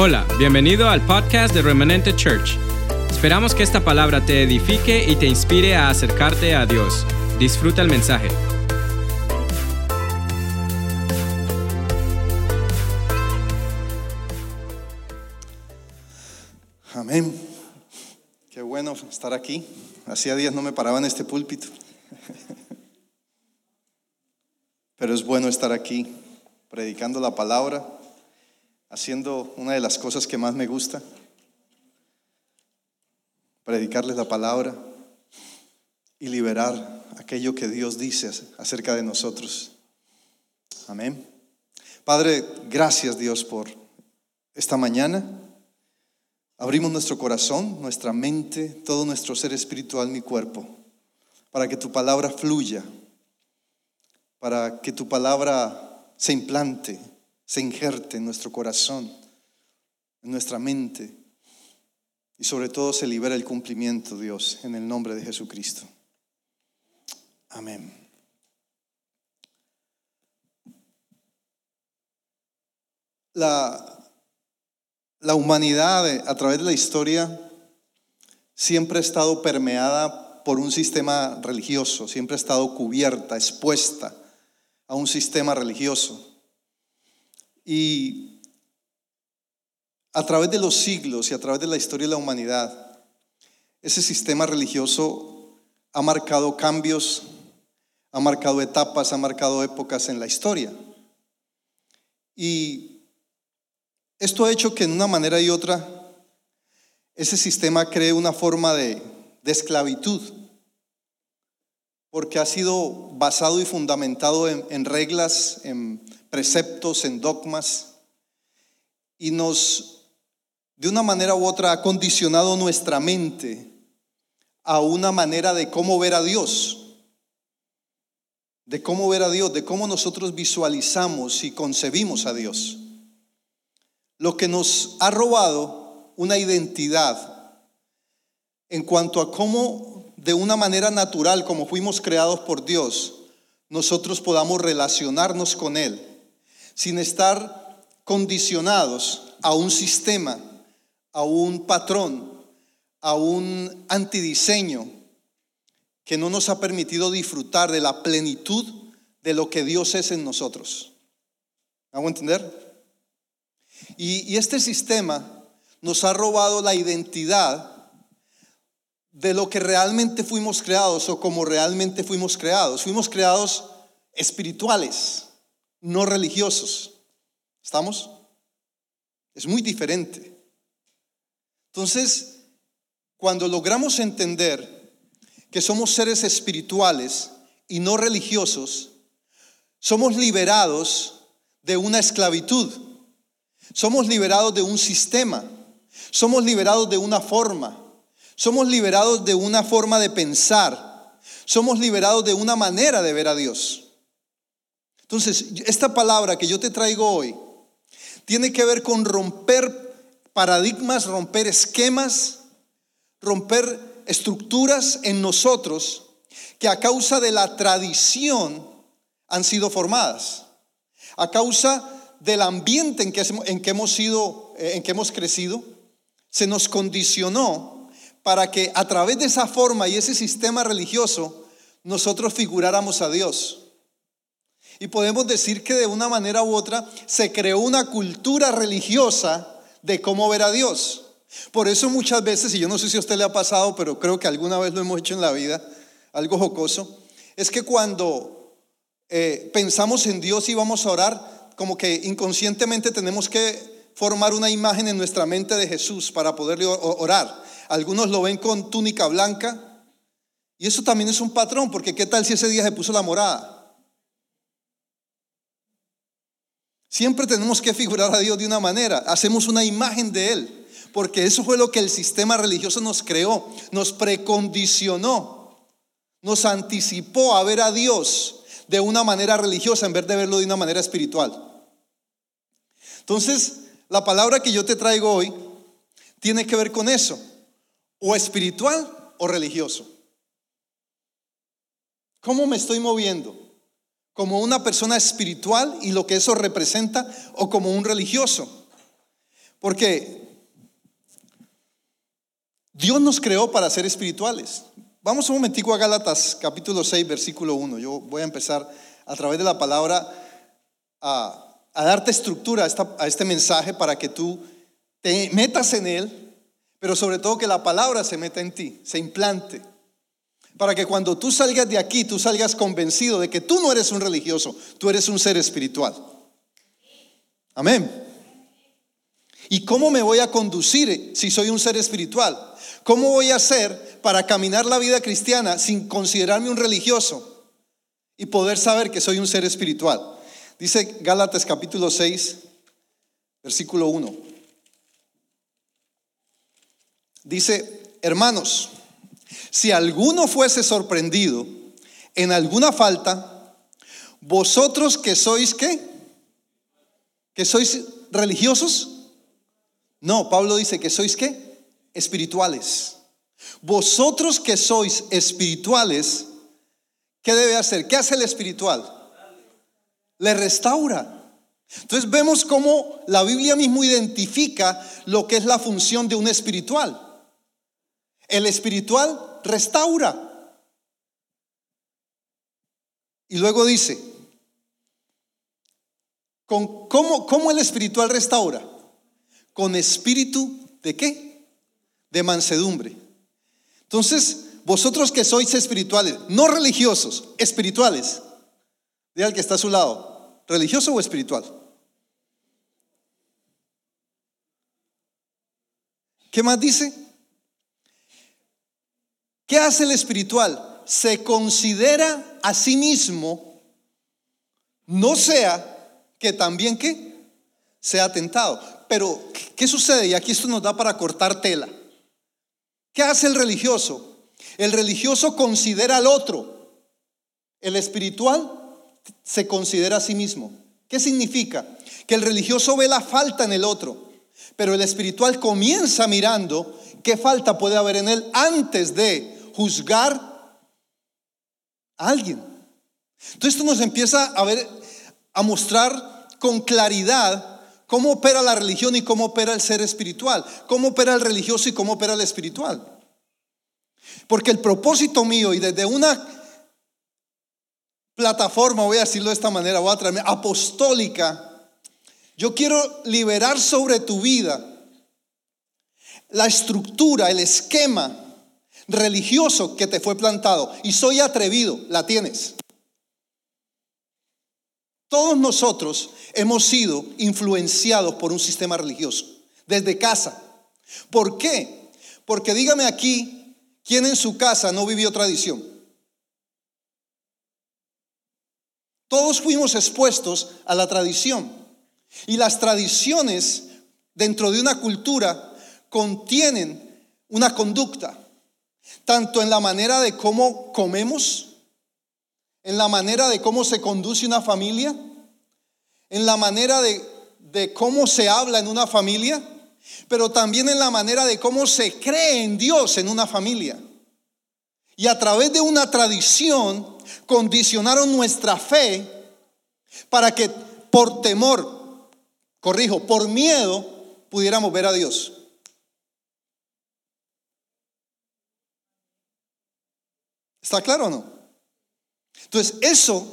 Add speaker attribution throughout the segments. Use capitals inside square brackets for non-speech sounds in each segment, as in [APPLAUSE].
Speaker 1: Hola, bienvenido al podcast de Remanente Church. Esperamos que esta palabra te edifique y te inspire a acercarte a Dios. Disfruta el mensaje.
Speaker 2: Amén. Qué bueno estar aquí. Hacía días no me paraba en este púlpito. Pero es bueno estar aquí predicando la palabra haciendo una de las cosas que más me gusta, predicarles la palabra y liberar aquello que Dios dice acerca de nosotros. Amén. Padre, gracias Dios por esta mañana. Abrimos nuestro corazón, nuestra mente, todo nuestro ser espiritual, mi cuerpo, para que tu palabra fluya, para que tu palabra se implante se injerte en nuestro corazón, en nuestra mente y sobre todo se libera el cumplimiento, Dios, en el nombre de Jesucristo. Amén. La, la humanidad a través de la historia siempre ha estado permeada por un sistema religioso, siempre ha estado cubierta, expuesta a un sistema religioso. Y a través de los siglos y a través de la historia de la humanidad, ese sistema religioso ha marcado cambios, ha marcado etapas, ha marcado épocas en la historia. Y esto ha hecho que en una manera y otra ese sistema cree una forma de, esclavitud, porque ha sido basado y fundamentado en reglas, en preceptos, en dogmas, y nos, de una manera u otra, ha condicionado nuestra mente a una manera de cómo ver a Dios, de cómo ver a Dios, de cómo nosotros visualizamos y concebimos a Dios. Lo que nos ha robado una identidad en cuanto a cómo de una manera natural, como fuimos creados por Dios, nosotros podamos relacionarnos con Él sin estar condicionados a un sistema, a un patrón, a un antidiseño que no nos ha permitido disfrutar de la plenitud de lo que Dios es en nosotros. ¿Hago entender? Y, y este sistema nos ha robado la identidad de lo que realmente fuimos creados o como realmente fuimos creados. Fuimos creados espirituales no religiosos. ¿Estamos? Es muy diferente. Entonces, cuando logramos entender que somos seres espirituales y no religiosos, somos liberados de una esclavitud. Somos liberados de un sistema. Somos liberados de una forma. Somos liberados de una forma de pensar. Somos liberados de una manera de ver a Dios. Entonces, esta palabra que yo te traigo hoy tiene que ver con romper paradigmas, romper esquemas, romper estructuras en nosotros que a causa de la tradición han sido formadas, a causa del ambiente en que, hemos sido, eh, en que hemos crecido, se nos condicionó para que a través de esa forma y ese sistema religioso nosotros figuráramos a Dios. Y podemos decir que de una manera u otra se creó una cultura religiosa de cómo ver a Dios. Por eso muchas veces, y yo no sé si a usted le ha pasado, pero creo que alguna vez lo hemos hecho en la vida, algo jocoso, es que cuando eh, pensamos en Dios y vamos a orar, como que inconscientemente tenemos que formar una imagen en nuestra mente de Jesús para poderle orar. Algunos lo ven con túnica blanca, y eso también es un patrón, porque ¿qué tal si ese día se puso la morada? Siempre tenemos que figurar a Dios de una manera, hacemos una imagen de Él, porque eso fue lo que el sistema religioso nos creó, nos precondicionó, nos anticipó a ver a Dios de una manera religiosa en vez de verlo de una manera espiritual. Entonces, la palabra que yo te traigo hoy tiene que ver con eso, o espiritual o religioso. ¿Cómo me estoy moviendo? como una persona espiritual y lo que eso representa o como un religioso. Porque Dios nos creó para ser espirituales. Vamos un momentico a Gálatas capítulo 6, versículo 1. Yo voy a empezar a través de la palabra a, darte estructura a, a este mensaje para que tú te metas en él, pero sobre todo que la palabra se meta en ti, se implante. Para que cuando tú salgas de aquí, tú salgas convencido de que tú no eres un religioso, tú eres un ser espiritual. Amén. ¿Y cómo me voy a conducir si soy un ser espiritual? ¿Cómo voy a hacer para caminar la vida cristiana sin considerarme un religioso y poder saber que soy un ser espiritual? Dice Gálatas capítulo 6, versículo 1. Dice, hermanos, si alguno fuese sorprendido en alguna falta, vosotros que sois qué? ¿Que sois religiosos? No, Pablo dice que sois qué? Espirituales. Vosotros que sois espirituales, ¿qué debe hacer? ¿Qué hace el espiritual? Le restaura. Entonces vemos cómo la Biblia mismo identifica lo que es la función de un espiritual. El espiritual restaura. Y luego dice, ¿con cómo, ¿cómo el espiritual restaura? Con espíritu de qué? De mansedumbre. Entonces, vosotros que sois espirituales, no religiosos, espirituales, diga al que está a su lado, religioso o espiritual. ¿Qué más dice? ¿Qué hace el espiritual? Se considera a sí mismo, no sea que también que sea tentado. Pero, ¿qué sucede? Y aquí esto nos da para cortar tela. ¿Qué hace el religioso? El religioso considera al otro. El espiritual se considera a sí mismo. ¿Qué significa? Que el religioso ve la falta en el otro, pero el espiritual comienza mirando qué falta puede haber en él antes de juzgar a alguien. Entonces esto nos empieza a ver, a mostrar con claridad cómo opera la religión y cómo opera el ser espiritual, cómo opera el religioso y cómo opera el espiritual. Porque el propósito mío y desde una plataforma, voy a decirlo de esta manera, voy a apostólica, yo quiero liberar sobre tu vida la estructura, el esquema religioso que te fue plantado. Y soy atrevido, la tienes. Todos nosotros hemos sido influenciados por un sistema religioso, desde casa. ¿Por qué? Porque dígame aquí, ¿quién en su casa no vivió tradición? Todos fuimos expuestos a la tradición. Y las tradiciones dentro de una cultura contienen una conducta tanto en la manera de cómo comemos, en la manera de cómo se conduce una familia, en la manera de, cómo se habla en una familia, pero también en la manera de cómo se cree en Dios en una familia. Y a través de una tradición condicionaron nuestra fe para que por temor, corrijo, por miedo, pudiéramos ver a Dios. ¿Está claro o no? Entonces, eso,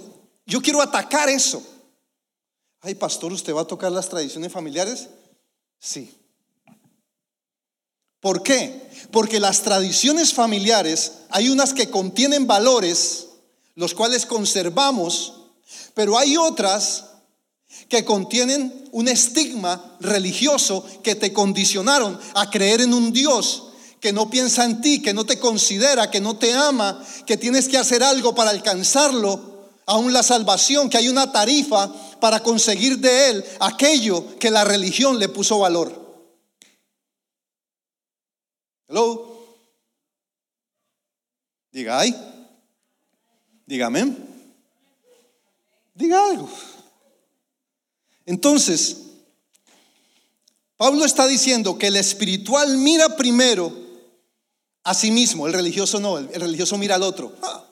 Speaker 2: yo quiero atacar eso. Ay, pastor, ¿usted va a tocar las tradiciones familiares? Sí. ¿Por qué? Porque las tradiciones familiares, hay unas que contienen valores, los cuales conservamos, pero hay otras que contienen un estigma religioso que te condicionaron a creer en un Dios que no piensa en ti, que no te considera, que no te ama, que tienes que hacer algo para alcanzarlo, aún la salvación, que hay una tarifa para conseguir de él aquello que la religión le puso valor. Hello. Diga ay. Dígame. Diga algo. Entonces, Pablo está diciendo que el espiritual mira primero a sí mismo, el religioso no, el religioso mira al otro. Ah.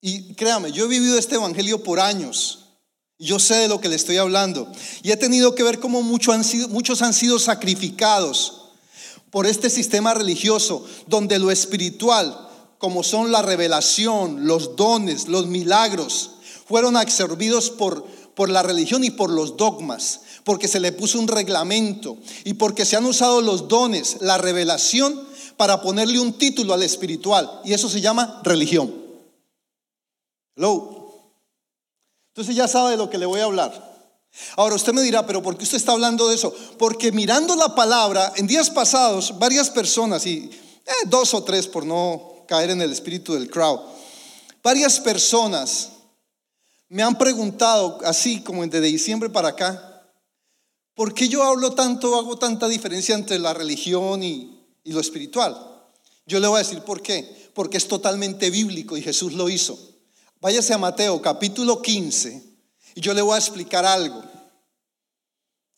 Speaker 2: Y créame, yo he vivido este evangelio por años. Yo sé de lo que le estoy hablando. Y he tenido que ver cómo muchos han sido, muchos han sido sacrificados por este sistema religioso, donde lo espiritual, como son la revelación, los dones, los milagros, fueron absorbidos por, por la religión y por los dogmas, porque se le puso un reglamento y porque se han usado los dones, la revelación, para ponerle un título al espiritual. Y eso se llama religión. Hello. Entonces ya sabe de lo que le voy a hablar. Ahora usted me dirá, pero ¿por qué usted está hablando de eso? Porque mirando la palabra, en días pasados, varias personas, y eh, dos o tres por no caer en el espíritu del crowd, varias personas me han preguntado, así como desde diciembre para acá, ¿por qué yo hablo tanto, hago tanta diferencia entre la religión y, y lo espiritual? Yo le voy a decir por qué. Porque es totalmente bíblico y Jesús lo hizo. Váyase a Mateo capítulo 15 y yo le voy a explicar algo.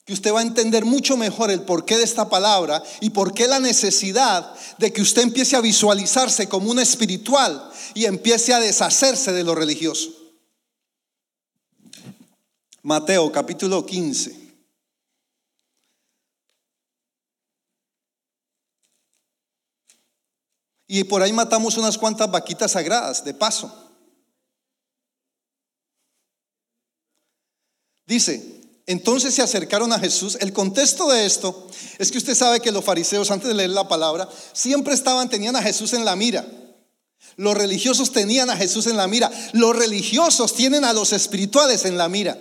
Speaker 2: Que usted va a entender mucho mejor el porqué de esta palabra y por qué la necesidad de que usted empiece a visualizarse como un espiritual y empiece a deshacerse de lo religioso. Mateo capítulo 15. Y por ahí matamos unas cuantas vaquitas sagradas, de paso. Dice, entonces se acercaron a Jesús. El contexto de esto es que usted sabe que los fariseos, antes de leer la palabra, siempre estaban, tenían a Jesús en la mira. Los religiosos tenían a Jesús en la mira. Los religiosos tienen a los espirituales en la mira.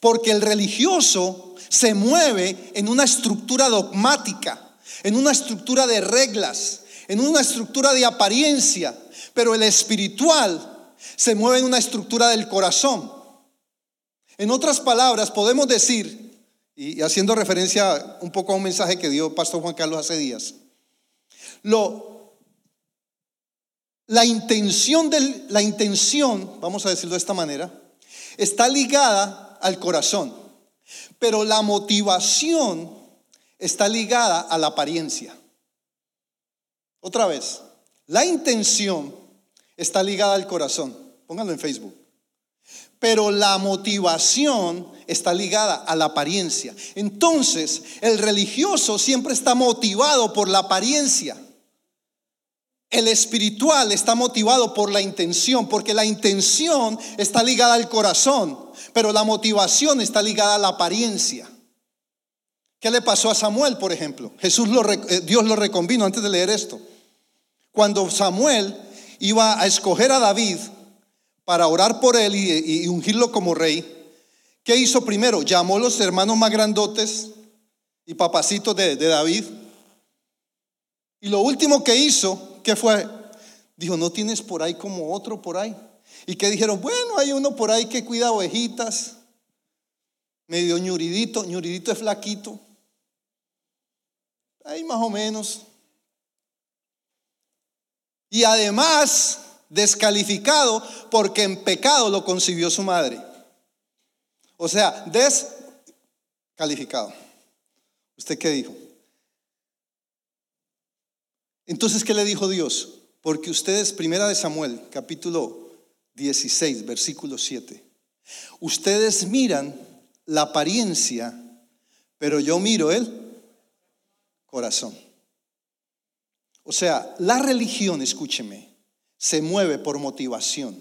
Speaker 2: Porque el religioso se mueve en una estructura dogmática, en una estructura de reglas, en una estructura de apariencia. Pero el espiritual se mueve en una estructura del corazón. En otras palabras, podemos decir, y haciendo referencia un poco a un mensaje que dio Pastor Juan Carlos hace días, lo, la intención, del, la intención, vamos a decirlo de esta manera, está ligada al corazón, pero la motivación está ligada a la apariencia. Otra vez, la intención está ligada al corazón. Pónganlo en Facebook pero la motivación está ligada a la apariencia. Entonces, el religioso siempre está motivado por la apariencia. El espiritual está motivado por la intención, porque la intención está ligada al corazón, pero la motivación está ligada a la apariencia. ¿Qué le pasó a Samuel, por ejemplo? Jesús lo, eh, Dios lo reconvino antes de leer esto. Cuando Samuel iba a escoger a David, para orar por él y, ungirlo como rey, ¿qué hizo primero? Llamó a los hermanos más grandotes y papacitos de, de David. Y lo último que hizo, ¿qué fue? Dijo, ¿no tienes por ahí como otro por ahí? Y que dijeron, bueno, hay uno por ahí que cuida ovejitas, medio ñuridito, ñuridito es flaquito, ahí más o menos. Y además descalificado porque en pecado lo concibió su madre. O sea, descalificado. ¿Usted qué dijo? Entonces, ¿qué le dijo Dios? Porque ustedes, primera de Samuel, capítulo 16, versículo 7, ustedes miran la apariencia, pero yo miro el corazón. O sea, la religión, escúcheme, se mueve por motivación.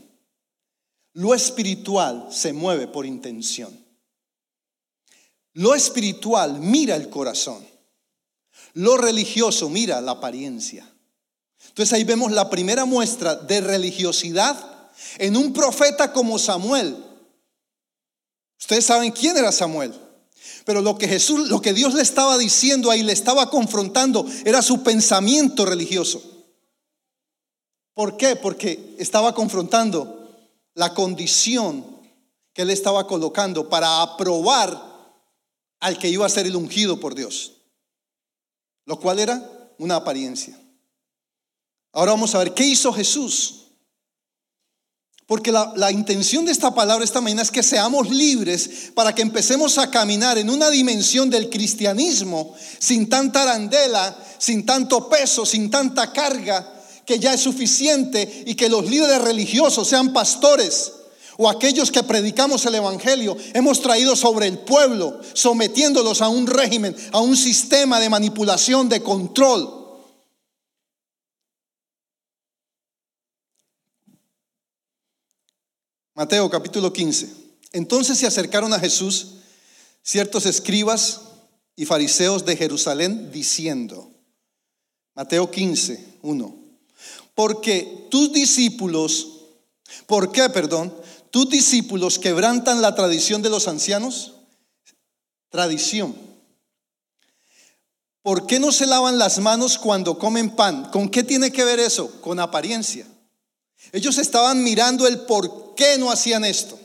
Speaker 2: Lo espiritual se mueve por intención. Lo espiritual mira el corazón. Lo religioso mira la apariencia. Entonces ahí vemos la primera muestra de religiosidad en un profeta como Samuel. Ustedes saben quién era Samuel. Pero lo que Jesús, lo que Dios le estaba diciendo ahí, le estaba confrontando, era su pensamiento religioso. ¿Por qué? Porque estaba confrontando la condición que él estaba colocando para aprobar al que iba a ser el ungido por Dios. Lo cual era una apariencia. Ahora vamos a ver qué hizo Jesús. Porque la, intención de esta palabra esta mañana es que seamos libres para que empecemos a caminar en una dimensión del cristianismo sin tanta arandela, sin tanto peso, sin tanta carga, que ya es suficiente y que los líderes religiosos, sean pastores o aquellos que predicamos el Evangelio, hemos traído sobre el pueblo, sometiéndolos a un régimen, a un sistema de manipulación, de control. Mateo capítulo 15. Entonces se acercaron a Jesús ciertos escribas y fariseos de Jerusalén diciendo, Mateo 15, 1, porque tus discípulos, ¿por qué, perdón? Tus discípulos quebrantan la tradición de los ancianos. Tradición. ¿Por qué no se lavan las manos cuando comen pan? ¿Con qué tiene que ver eso? Con apariencia. Ellos estaban mirando el por qué no hacían esto.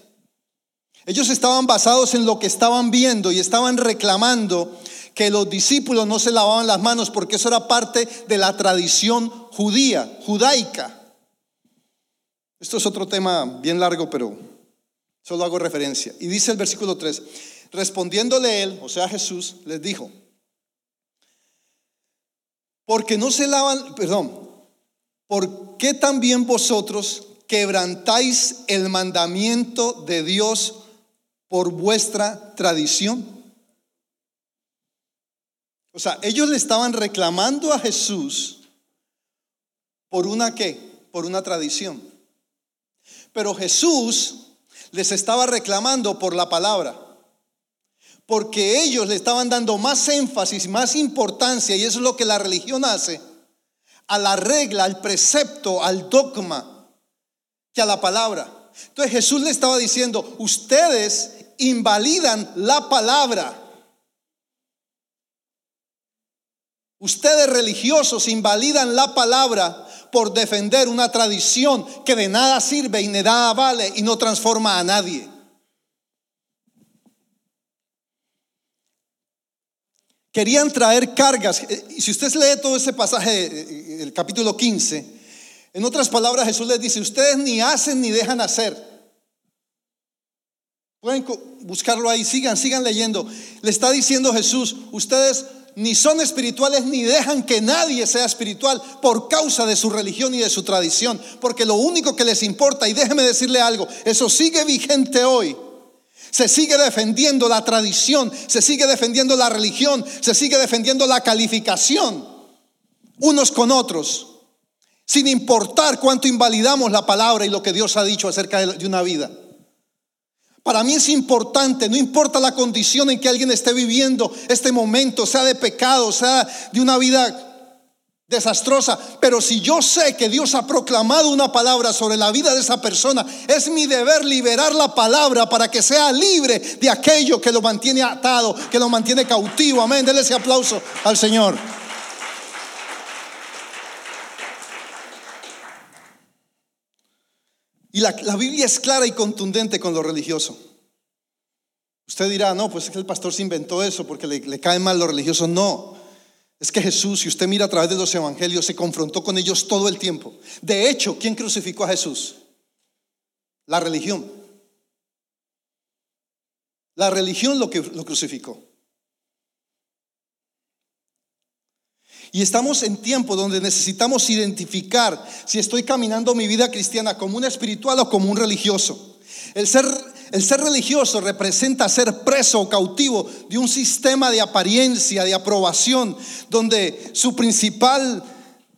Speaker 2: Ellos estaban basados en lo que estaban viendo y estaban reclamando que los discípulos no se lavaban las manos porque eso era parte de la tradición judía, judaica. Esto es otro tema bien largo, pero solo hago referencia. Y dice el versículo 3, respondiéndole él, o sea Jesús, les dijo, porque no se lavan, perdón, ¿por qué también vosotros quebrantáis el mandamiento de Dios por vuestra tradición? O sea, ellos le estaban reclamando a Jesús por una qué? Por una tradición. Pero Jesús les estaba reclamando por la palabra. Porque ellos le estaban dando más énfasis, más importancia, y eso es lo que la religión hace, a la regla, al precepto, al dogma, que a la palabra. Entonces Jesús le estaba diciendo, ustedes invalidan la palabra. Ustedes religiosos invalidan la palabra por defender una tradición que de nada sirve y de nada vale y no transforma a nadie. Querían traer cargas. Y si usted lee todo ese pasaje, eh, el capítulo 15, en otras palabras Jesús les dice, ustedes ni hacen ni dejan hacer. Pueden buscarlo ahí, sigan, sigan leyendo. Le está diciendo Jesús, ustedes ni son espirituales ni dejan que nadie sea espiritual por causa de su religión y de su tradición. Porque lo único que les importa, y déjeme decirle algo, eso sigue vigente hoy. Se sigue defendiendo la tradición, se sigue defendiendo la religión, se sigue defendiendo la calificación unos con otros, sin importar cuánto invalidamos la palabra y lo que Dios ha dicho acerca de una vida. Para mí es importante, no importa la condición en que alguien esté viviendo este momento, sea de pecado, sea de una vida desastrosa, pero si yo sé que Dios ha proclamado una palabra sobre la vida de esa persona, es mi deber liberar la palabra para que sea libre de aquello que lo mantiene atado, que lo mantiene cautivo. Amén, denle ese aplauso al Señor. Y la, Biblia es clara y contundente con lo religioso. Usted dirá, no, pues es que el pastor se inventó eso porque le, le cae mal lo religioso. No, es que Jesús, si usted mira a través de los evangelios, se confrontó con ellos todo el tiempo. De hecho, ¿quién crucificó a Jesús? La religión. La religión lo que lo crucificó. Y estamos en tiempo donde necesitamos identificar si estoy caminando mi vida cristiana como un espiritual o como un religioso. El ser, el ser religioso representa ser preso o cautivo de un sistema de apariencia, de aprobación, donde su principal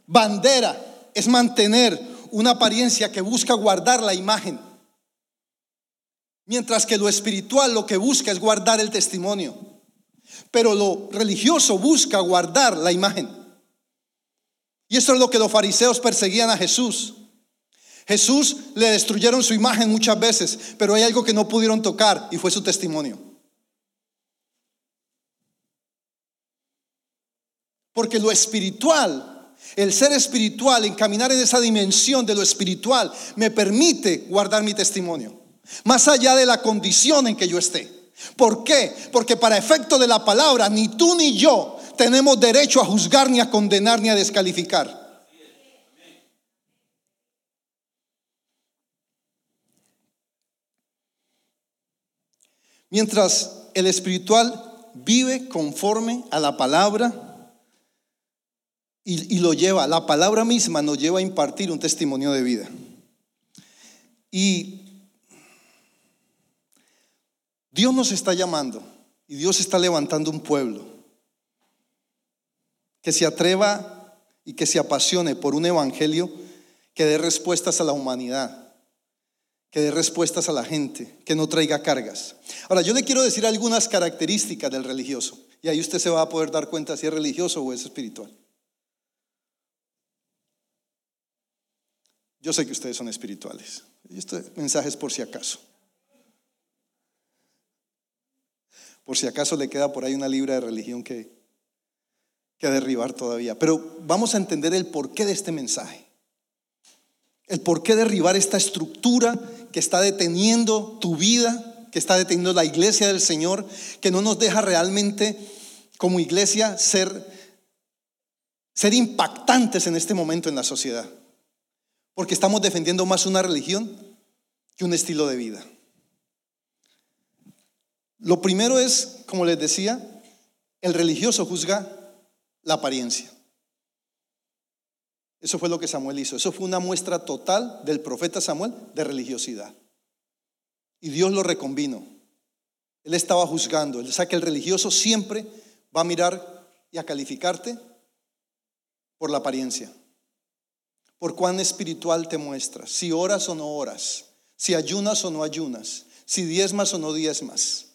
Speaker 2: bandera es mantener una apariencia que busca guardar la imagen. Mientras que lo espiritual lo que busca es guardar el testimonio. Pero lo religioso busca guardar la imagen. Y eso es lo que los fariseos perseguían a Jesús. Jesús le destruyeron su imagen muchas veces, pero hay algo que no pudieron tocar y fue su testimonio. Porque lo espiritual, el ser espiritual, encaminar en esa dimensión de lo espiritual, me permite guardar mi testimonio. Más allá de la condición en que yo esté. ¿Por qué? Porque para efecto de la palabra, ni tú ni yo tenemos derecho a juzgar, ni a condenar, ni a descalificar. Mientras el espiritual vive conforme a la palabra y, y lo lleva, la palabra misma nos lleva a impartir un testimonio de vida. Y Dios nos está llamando y Dios está levantando un pueblo que se atreva y que se apasione por un evangelio que dé respuestas a la humanidad, que dé respuestas a la gente, que no traiga cargas. Ahora, yo le quiero decir algunas características del religioso y ahí usted se va a poder dar cuenta si es religioso o es espiritual. Yo sé que ustedes son espirituales. Este mensaje es por si acaso. Por si acaso le queda por ahí una libra de religión que, que derribar todavía. Pero vamos a entender el porqué de este mensaje. El porqué derribar esta estructura que está deteniendo tu vida, que está deteniendo la iglesia del Señor, que no nos deja realmente como iglesia ser, ser impactantes en este momento en la sociedad. Porque estamos defendiendo más una religión que un estilo de vida. Lo primero es, como les decía, el religioso juzga la apariencia. Eso fue lo que Samuel hizo. Eso fue una muestra total del profeta Samuel de religiosidad. Y Dios lo reconvino. Él estaba juzgando. O sea que el religioso siempre va a mirar y a calificarte por la apariencia por cuán espiritual te muestras, si oras o no oras, si ayunas o no ayunas, si diezmas o no diezmas.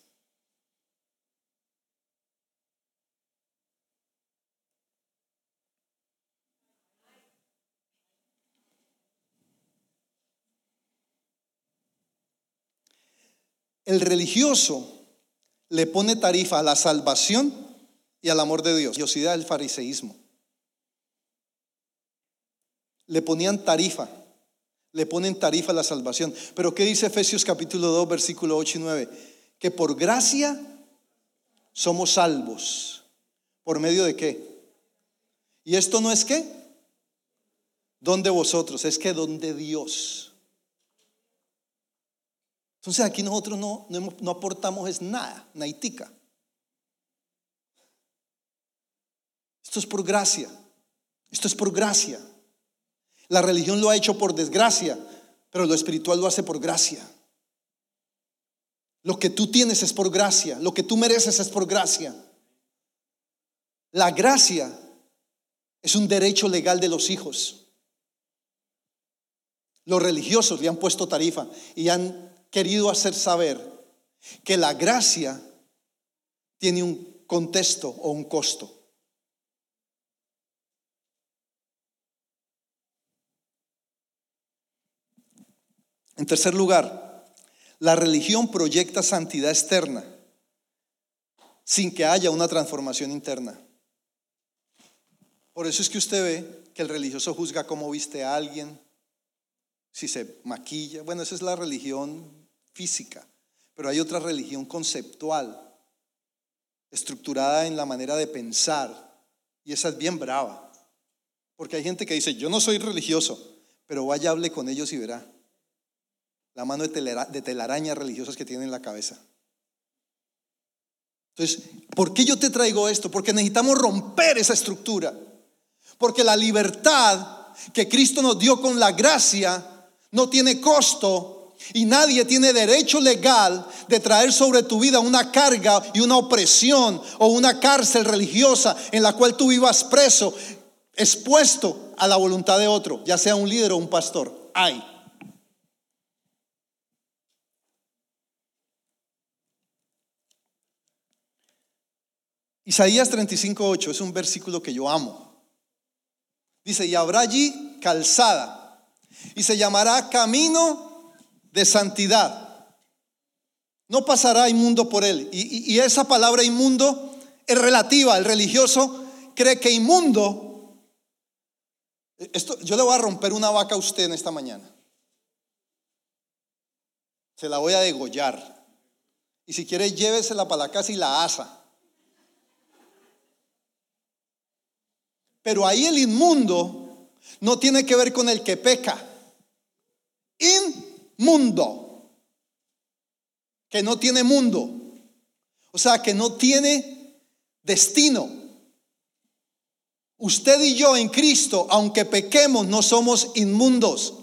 Speaker 2: El religioso le pone tarifa a la salvación y al amor de Dios. Diosidad del fariseísmo le ponían tarifa, le ponen tarifa a la salvación. Pero ¿qué dice Efesios capítulo 2, versículo 8 y 9? Que por gracia somos salvos. ¿Por medio de qué? ¿Y esto no es qué? Donde vosotros, es que donde Dios. Entonces aquí nosotros no, no, aportamos es nada, naitica. Esto es por gracia. Esto es por gracia. La religión lo ha hecho por desgracia, pero lo espiritual lo hace por gracia. Lo que tú tienes es por gracia, lo que tú mereces es por gracia. La gracia es un derecho legal de los hijos. Los religiosos le han puesto tarifa y han querido hacer saber que la gracia tiene un contexto o un costo. En tercer lugar, la religión proyecta santidad externa sin que haya una transformación interna. Por eso es que usted ve que el religioso juzga cómo viste a alguien, si se maquilla. Bueno, esa es la religión física, pero hay otra religión conceptual, estructurada en la manera de pensar, y esa es bien brava. Porque hay gente que dice, yo no soy religioso, pero vaya hable con ellos y verá la mano de, telarañas religiosas que tiene en la cabeza. Entonces, ¿por qué yo te traigo esto? Porque necesitamos romper esa estructura. Porque la libertad que Cristo nos dio con la gracia no tiene costo y nadie tiene derecho legal de traer sobre tu vida una carga y una opresión o una cárcel religiosa en la cual tú vivas preso, expuesto a la voluntad de otro, ya sea un líder o un pastor. Hay. Isaías 35:8 es un versículo que yo amo. Dice, y habrá allí calzada, y se llamará camino de santidad. No pasará inmundo por él. Y, esa palabra inmundo es relativa. El religioso cree que inmundo, esto, yo le voy a romper una vaca a usted en esta mañana. Se la voy a degollar. Y si quiere, llévesela para la casa y la asa. Pero ahí el inmundo no tiene que ver con el que peca. Inmundo. Que no tiene mundo. O sea, que no tiene destino. Usted y yo en Cristo, aunque pequemos, no somos inmundos.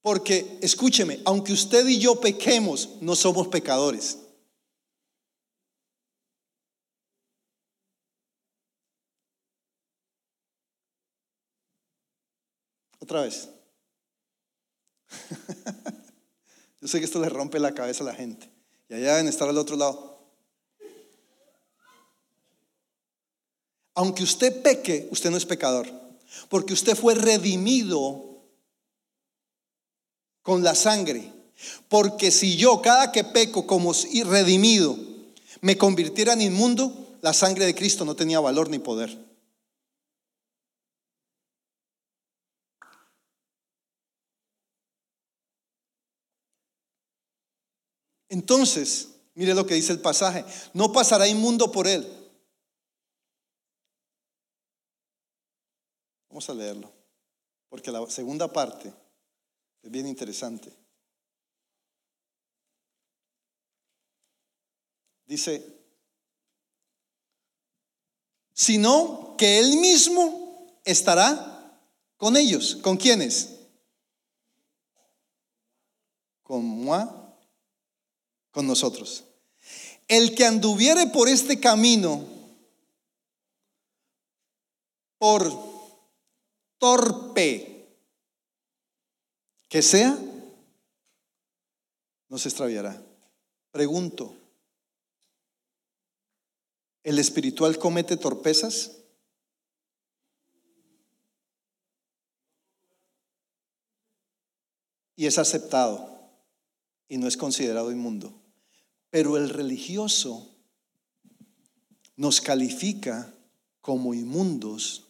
Speaker 2: Porque, escúcheme, aunque usted y yo pequemos, no somos pecadores. Otra vez. [LAUGHS] Yo sé que esto le rompe la cabeza a la gente. Y allá deben estar al otro lado. Aunque usted peque, usted no es pecador. Porque usted fue redimido con la sangre. Porque si yo, cada que peco como redimido, me convirtiera en inmundo, la sangre de Cristo no tenía valor ni poder. Entonces, mire lo que dice el pasaje, no pasará inmundo por él. Vamos a leerlo, porque la segunda parte es bien interesante. Dice, sino que él mismo estará con ellos. ¿Con quiénes? Con moi con nosotros. El que anduviere por este camino, por torpe que sea, no se extraviará. Pregunto, ¿el espiritual comete torpezas? Y es aceptado y no es considerado inmundo. Pero el religioso nos califica como inmundos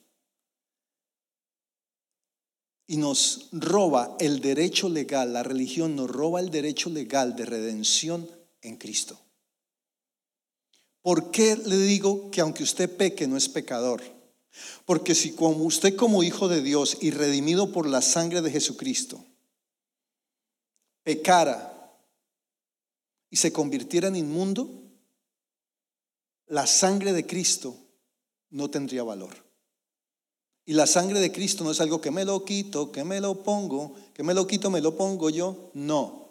Speaker 2: y nos roba el derecho legal, la religión nos roba el derecho legal de redención en Cristo. ¿Por qué le digo que aunque usted peque no es pecador? Porque si como usted como hijo de Dios y redimido por la sangre de Jesucristo pecara y se convirtiera en inmundo, la sangre de Cristo no tendría valor. Y la sangre de Cristo no es algo que me lo quito, que me lo pongo, que me lo quito, me lo pongo yo. No.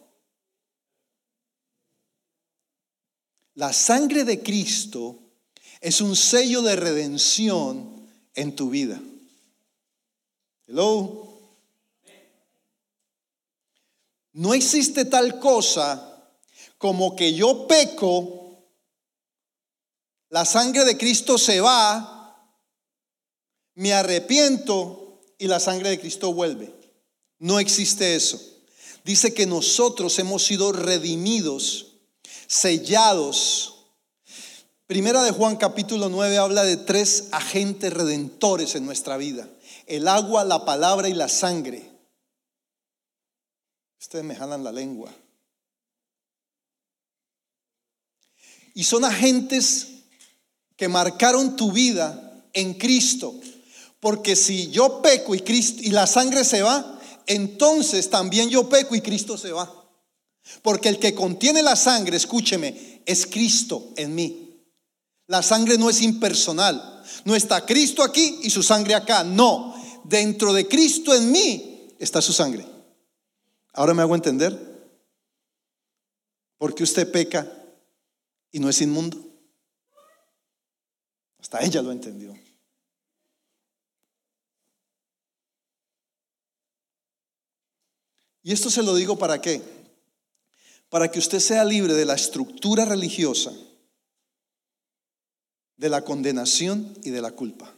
Speaker 2: La sangre de Cristo es un sello de redención en tu vida. Hello. No existe tal cosa como que yo peco, la sangre de Cristo se va, me arrepiento y la sangre de Cristo vuelve. No existe eso. Dice que nosotros hemos sido redimidos, sellados. Primera de Juan capítulo 9 habla de tres agentes redentores en nuestra vida. El agua, la palabra y la sangre. Ustedes me jalan la lengua. Y son agentes que marcaron tu vida en Cristo. Porque si yo peco y, Cristo, y la sangre se va, entonces también yo peco y Cristo se va. Porque el que contiene la sangre, escúcheme, es Cristo en mí. La sangre no es impersonal. No está Cristo aquí y su sangre acá. No, dentro de Cristo en mí está su sangre. Ahora me hago entender. Porque usted peca y no es inmundo. Hasta ella lo entendió. Y esto se lo digo para qué? Para que usted sea libre de la estructura religiosa, de la condenación y de la culpa.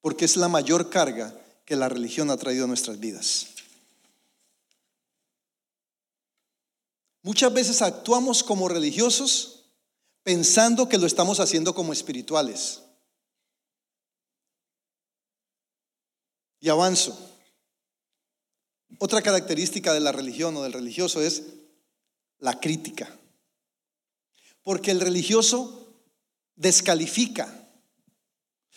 Speaker 2: Porque es la mayor carga que la religión ha traído a nuestras vidas. Muchas veces actuamos como religiosos pensando que lo estamos haciendo como espirituales. Y avanzo. Otra característica de la religión o del religioso es la crítica. Porque el religioso descalifica.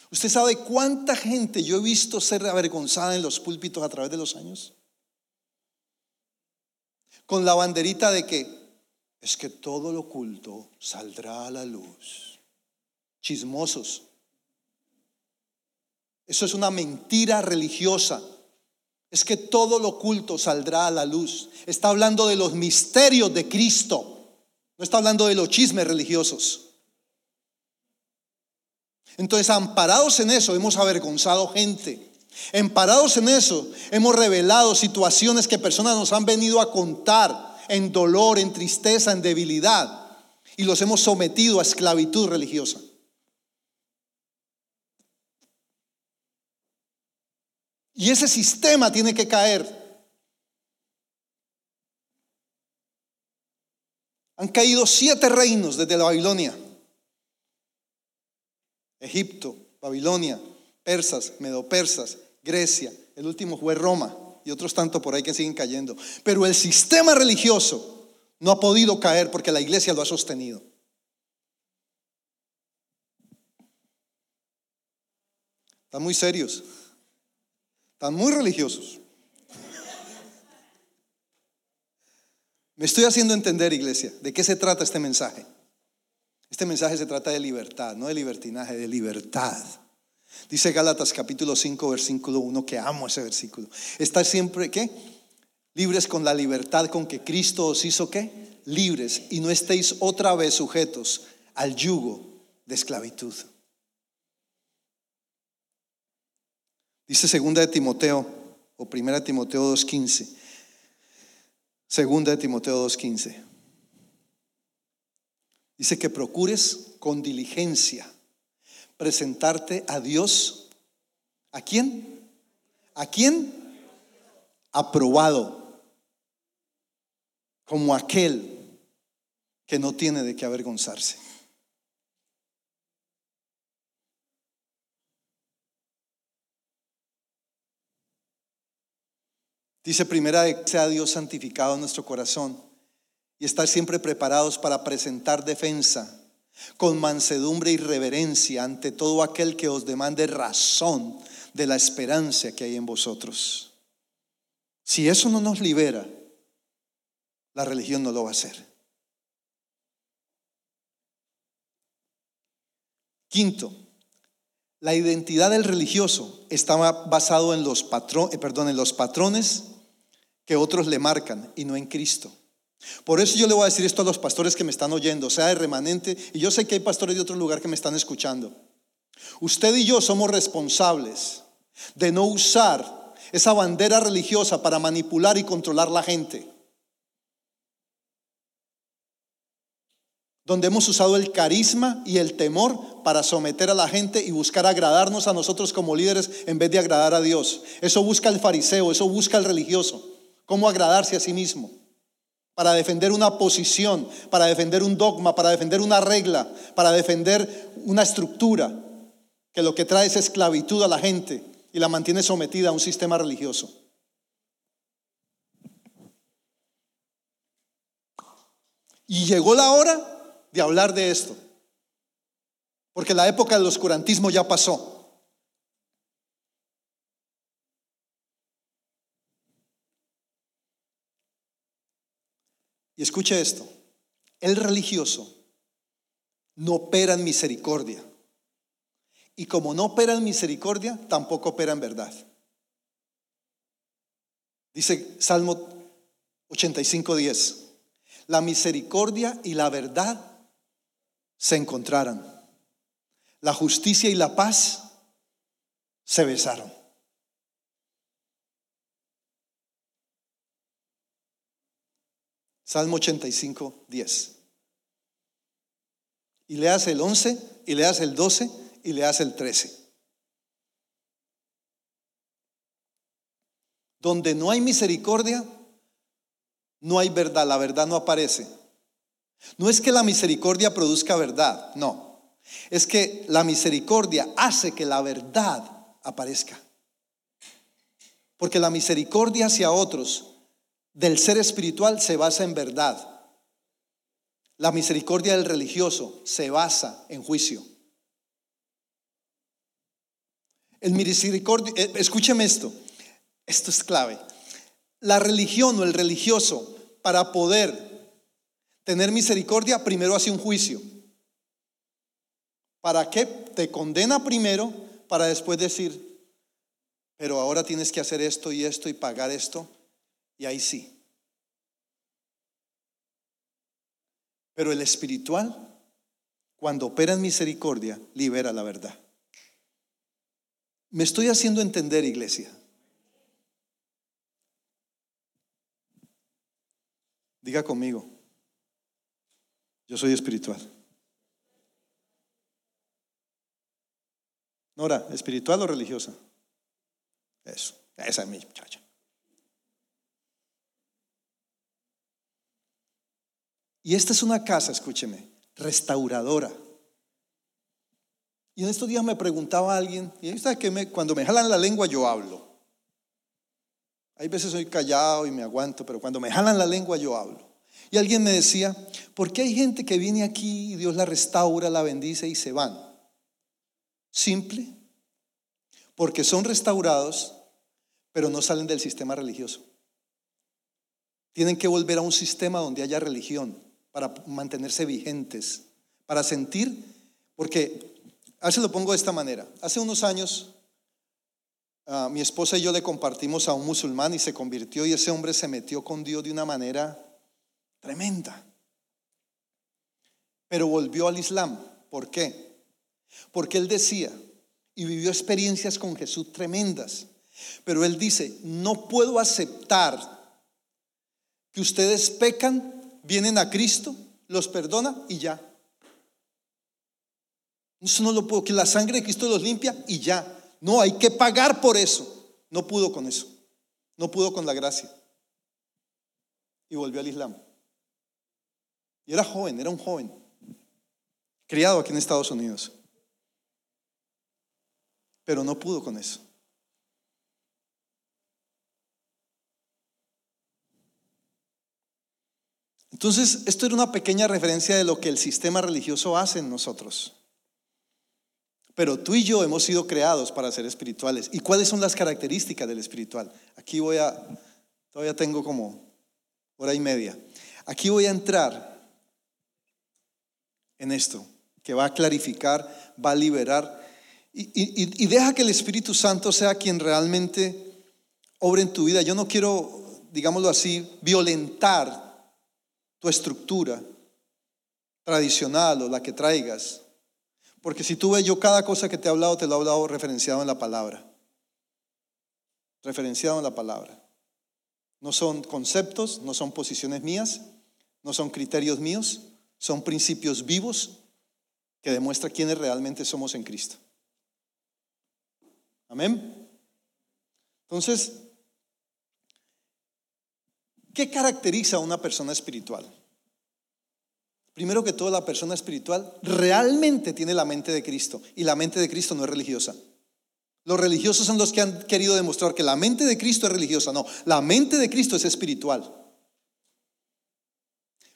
Speaker 2: ¿Usted sabe cuánta gente yo he visto ser avergonzada en los púlpitos a través de los años? Con la banderita de que es que todo lo oculto saldrá a la luz. Chismosos. Eso es una mentira religiosa. Es que todo lo oculto saldrá a la luz. Está hablando de los misterios de Cristo. No está hablando de los chismes religiosos. Entonces, amparados en eso, hemos avergonzado gente. Amparados en eso, hemos revelado situaciones que personas nos han venido a contar en dolor, en tristeza, en debilidad. Y los hemos sometido a esclavitud religiosa. Y ese sistema tiene que caer. Han caído siete reinos desde la Babilonia. Egipto, Babilonia, persas, medopersas, Grecia, el último fue Roma y otros tantos por ahí que siguen cayendo. Pero el sistema religioso no ha podido caer porque la iglesia lo ha sostenido. Están muy serios, están muy religiosos. Me estoy haciendo entender, iglesia, de qué se trata este mensaje. Este mensaje se trata de libertad, no de libertinaje, de libertad. Dice Gálatas capítulo 5, versículo 1, que amo ese versículo. Estar siempre, ¿qué? Libres con la libertad con que Cristo os hizo, ¿qué? Libres y no estéis otra vez sujetos al yugo de esclavitud. Dice segunda de Timoteo o primera de Timoteo 2.15. Segunda de Timoteo 2.15. Dice que procures con diligencia presentarte a Dios. ¿A quién? ¿A quién? Aprobado. Como aquel que no tiene de qué avergonzarse. Dice primera de sea Dios santificado en nuestro corazón y estar siempre preparados para presentar defensa con mansedumbre y reverencia ante todo aquel que os demande razón de la esperanza que hay en vosotros. Si eso no nos libera, la religión no lo va a hacer. Quinto, la identidad del religioso estaba basado en los, eh, perdón, en los patrones que otros le marcan y no en Cristo. Por eso yo le voy a decir esto a los pastores que me están oyendo, sea de remanente, y yo sé que hay pastores de otro lugar que me están escuchando. Usted y yo somos responsables de no usar esa bandera religiosa para manipular y controlar la gente. Donde hemos usado el carisma y el temor para someter a la gente y buscar agradarnos a nosotros como líderes en vez de agradar a Dios. Eso busca el fariseo, eso busca el religioso cómo agradarse a sí mismo, para defender una posición, para defender un dogma, para defender una regla, para defender una estructura que lo que trae es esclavitud a la gente y la mantiene sometida a un sistema religioso. Y llegó la hora de hablar de esto, porque la época del oscurantismo ya pasó. Y escuche esto, el religioso no opera en misericordia. Y como no opera en misericordia, tampoco opera en verdad. Dice Salmo 85:10, la misericordia y la verdad se encontraran. La justicia y la paz se besaron. Salmo 85, 10. Y leas el 11, y leas el 12, y leas el 13. Donde no hay misericordia, no hay verdad, la verdad no aparece. No es que la misericordia produzca verdad, no. Es que la misericordia hace que la verdad aparezca. Porque la misericordia hacia otros del ser espiritual se basa en verdad. La misericordia del religioso se basa en juicio. El misericordia, eh, escúcheme esto, esto es clave. La religión o el religioso, para poder tener misericordia, primero hace un juicio. ¿Para qué? Te condena primero para después decir, pero ahora tienes que hacer esto y esto y pagar esto. Y ahí sí. Pero el espiritual, cuando opera en misericordia, libera la verdad. Me estoy haciendo entender, iglesia. Diga conmigo, yo soy espiritual. Nora, ¿espiritual o religiosa? Eso, esa es mi muchacha. Y esta es una casa, escúcheme, restauradora. Y en estos días me preguntaba alguien, y sabe que cuando me jalan la lengua yo hablo. Hay veces soy callado y me aguanto, pero cuando me jalan la lengua yo hablo. Y alguien me decía, ¿por qué hay gente que viene aquí y Dios la restaura, la bendice y se van? Simple, porque son restaurados, pero no salen del sistema religioso. Tienen que volver a un sistema donde haya religión para mantenerse vigentes, para sentir, porque, a veces lo pongo de esta manera, hace unos años Ah, mi esposa y yo le compartimos a un musulmán y se convirtió y ese hombre se metió con Dios de una manera tremenda. Pero volvió al Islam. ¿Por qué? Porque él decía y vivió experiencias con Jesús tremendas. Pero él dice, no puedo aceptar que ustedes pecan, vienen a Cristo, los perdona y ya. Eso no lo puedo, que la sangre de Cristo los limpia y ya. No, hay que pagar por eso. No pudo con eso. No pudo con la gracia. Y volvió al Islam. Y era joven, era un joven. Criado aquí en Estados Unidos. Pero no pudo con eso. Entonces, esto era una pequeña referencia de lo que el sistema religioso hace en nosotros. Pero tú y yo hemos sido creados para ser espirituales. ¿Y cuáles son las características del espiritual? Aquí voy a, todavía tengo como hora y media. Aquí voy a entrar en esto, que va a clarificar, va a liberar. Y, deja que el Espíritu Santo sea quien realmente obre en tu vida. Yo no quiero, digámoslo así, violentar tu estructura tradicional o la que traigas. Porque si tú ves, yo cada cosa que te he hablado, te lo he hablado referenciado en la palabra. Referenciado en la palabra. No son conceptos, no son posiciones mías, no son criterios míos, son principios vivos que demuestran quiénes realmente somos en Cristo. Amén. Entonces, ¿qué caracteriza a una persona espiritual? Primero que todo, la persona espiritual realmente tiene la mente de Cristo y la mente de Cristo no es religiosa. Los religiosos son los que han querido demostrar que la mente de Cristo es religiosa. No, la mente de Cristo es espiritual.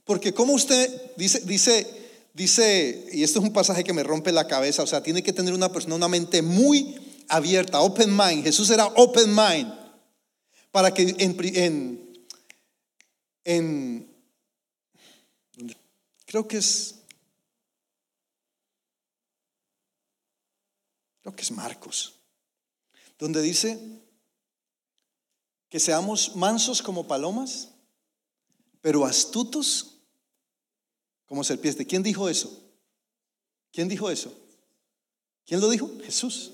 Speaker 2: Porque como usted dice, dice, dice, y esto es un pasaje que me rompe la cabeza, o sea, tiene que tener una persona una mente muy abierta, open mind. Jesús era open mind para que en, en, en Creo que es, creo que es Marcos, donde dice que seamos mansos como palomas, pero astutos como serpientes. ¿Quién dijo eso? ¿Quién dijo eso? ¿Quién lo dijo? Jesús.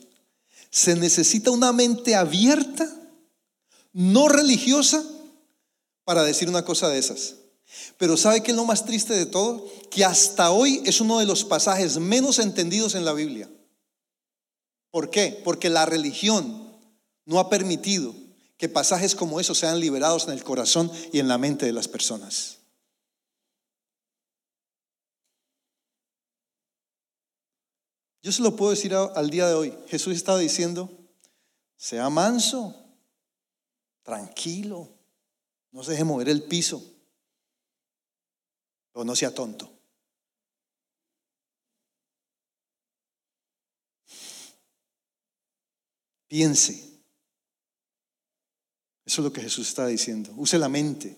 Speaker 2: Se necesita una mente abierta, no religiosa, para decir una cosa de esas. Pero ¿sabe qué es lo más triste de todo? Que hasta hoy es uno de los pasajes menos entendidos en la Biblia. ¿Por qué? Porque la religión no ha permitido que pasajes como esos sean liberados en el corazón y en la mente de las personas. Yo se lo puedo decir al día de hoy. Jesús estaba diciendo, sea manso, tranquilo, no se deje mover el piso. O no sea tonto. Piense. Eso es lo que Jesús está diciendo. Use la mente.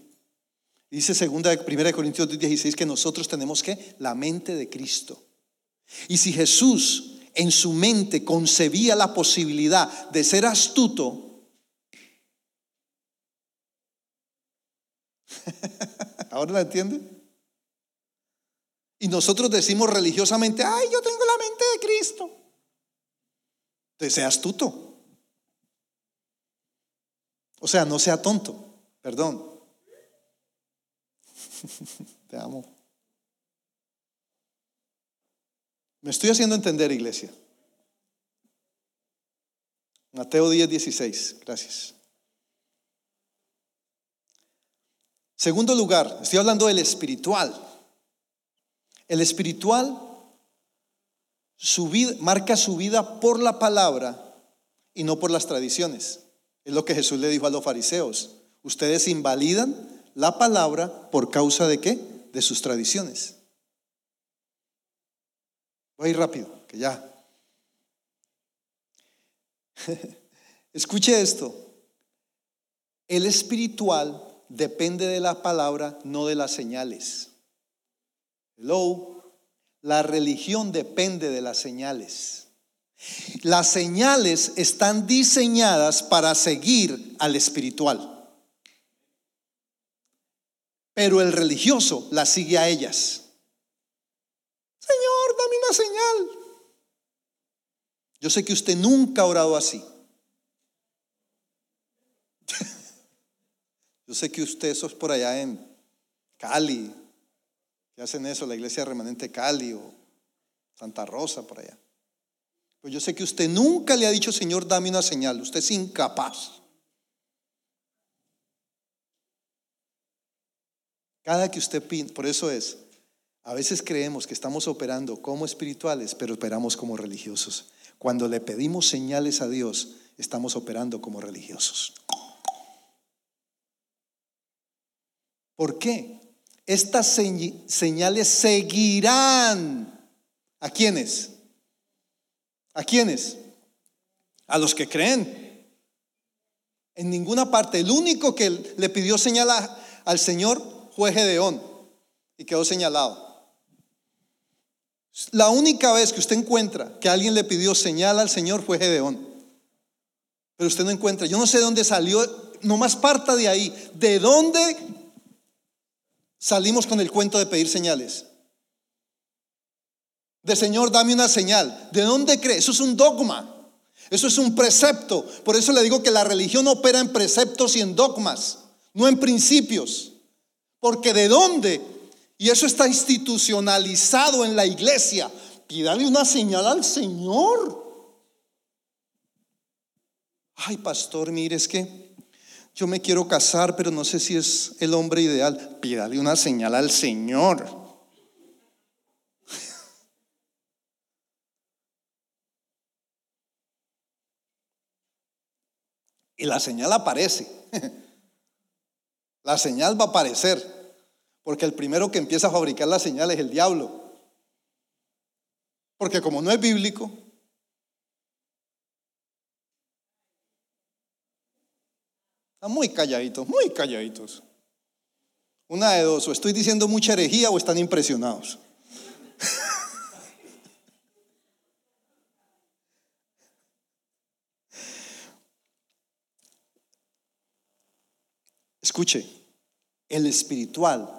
Speaker 2: Dice segunda, primera de Corintios 16 que nosotros tenemos que la mente de Cristo. Y si Jesús en su mente concebía la posibilidad de ser astuto, [LAUGHS] ¿ahora la entiende? Y nosotros decimos religiosamente, ay, yo tengo la mente de Cristo. Entonces sea astuto. O sea, no sea tonto, perdón. [LAUGHS] Te amo. Me estoy haciendo entender, iglesia. Mateo 10, 16. Gracias. Segundo lugar, estoy hablando del espiritual. El espiritual marca su vida por la palabra y no por las tradiciones. Es lo que Jesús le dijo a los fariseos. Ustedes invalidan la palabra por causa de qué? De sus tradiciones. Voy a ir rápido, que ya. [LAUGHS] Escuche esto. El espiritual depende de la palabra, no de las señales. Hello. La religión depende de las señales. Las señales están diseñadas para seguir al espiritual pero el religioso la sigue a ellas. Señor, dame una señal. Yo sé que usted nunca ha orado así. Yo sé que usted, eso es por allá en Cali, que hacen eso, la iglesia remanente Cali o Santa Rosa, por allá. Pues yo sé que usted nunca le ha dicho, Señor, dame una señal. Usted es incapaz. Cada que usted pinta, por eso es, a veces creemos que estamos operando como espirituales, pero operamos como religiosos. Cuando le pedimos señales a Dios, estamos operando como religiosos. ¿Por qué? Estas señales seguirán. ¿A quiénes? ¿A quiénes? A los que creen. En ninguna parte. El único que le pidió señal al Señor fue Gedeón y quedó señalado. La única vez que usted encuentra que alguien le pidió señal al Señor fue Gedeón. Pero usted no encuentra. Yo no sé de dónde salió, nomás parta de ahí. ¿De dónde salimos con el cuento de pedir señales? De Señor, dame una señal. ¿De dónde cree? Eso es un dogma. Eso es un precepto. Por eso le digo que la religión opera en preceptos y en dogmas, no en principios. Porque de dónde? Y eso está institucionalizado en la iglesia. Pídale una señal al Señor. Ay, pastor, mire, es que yo me quiero casar, pero no sé si es el hombre ideal. Pídale una señal al Señor. Y la señal aparece. La señal va a aparecer, porque el primero que empieza a fabricar la señal es el diablo. Porque como no es bíblico, están muy calladitos, muy calladitos. Una de dos, o estoy diciendo mucha herejía o están impresionados. [LAUGHS] Escuche, el espiritual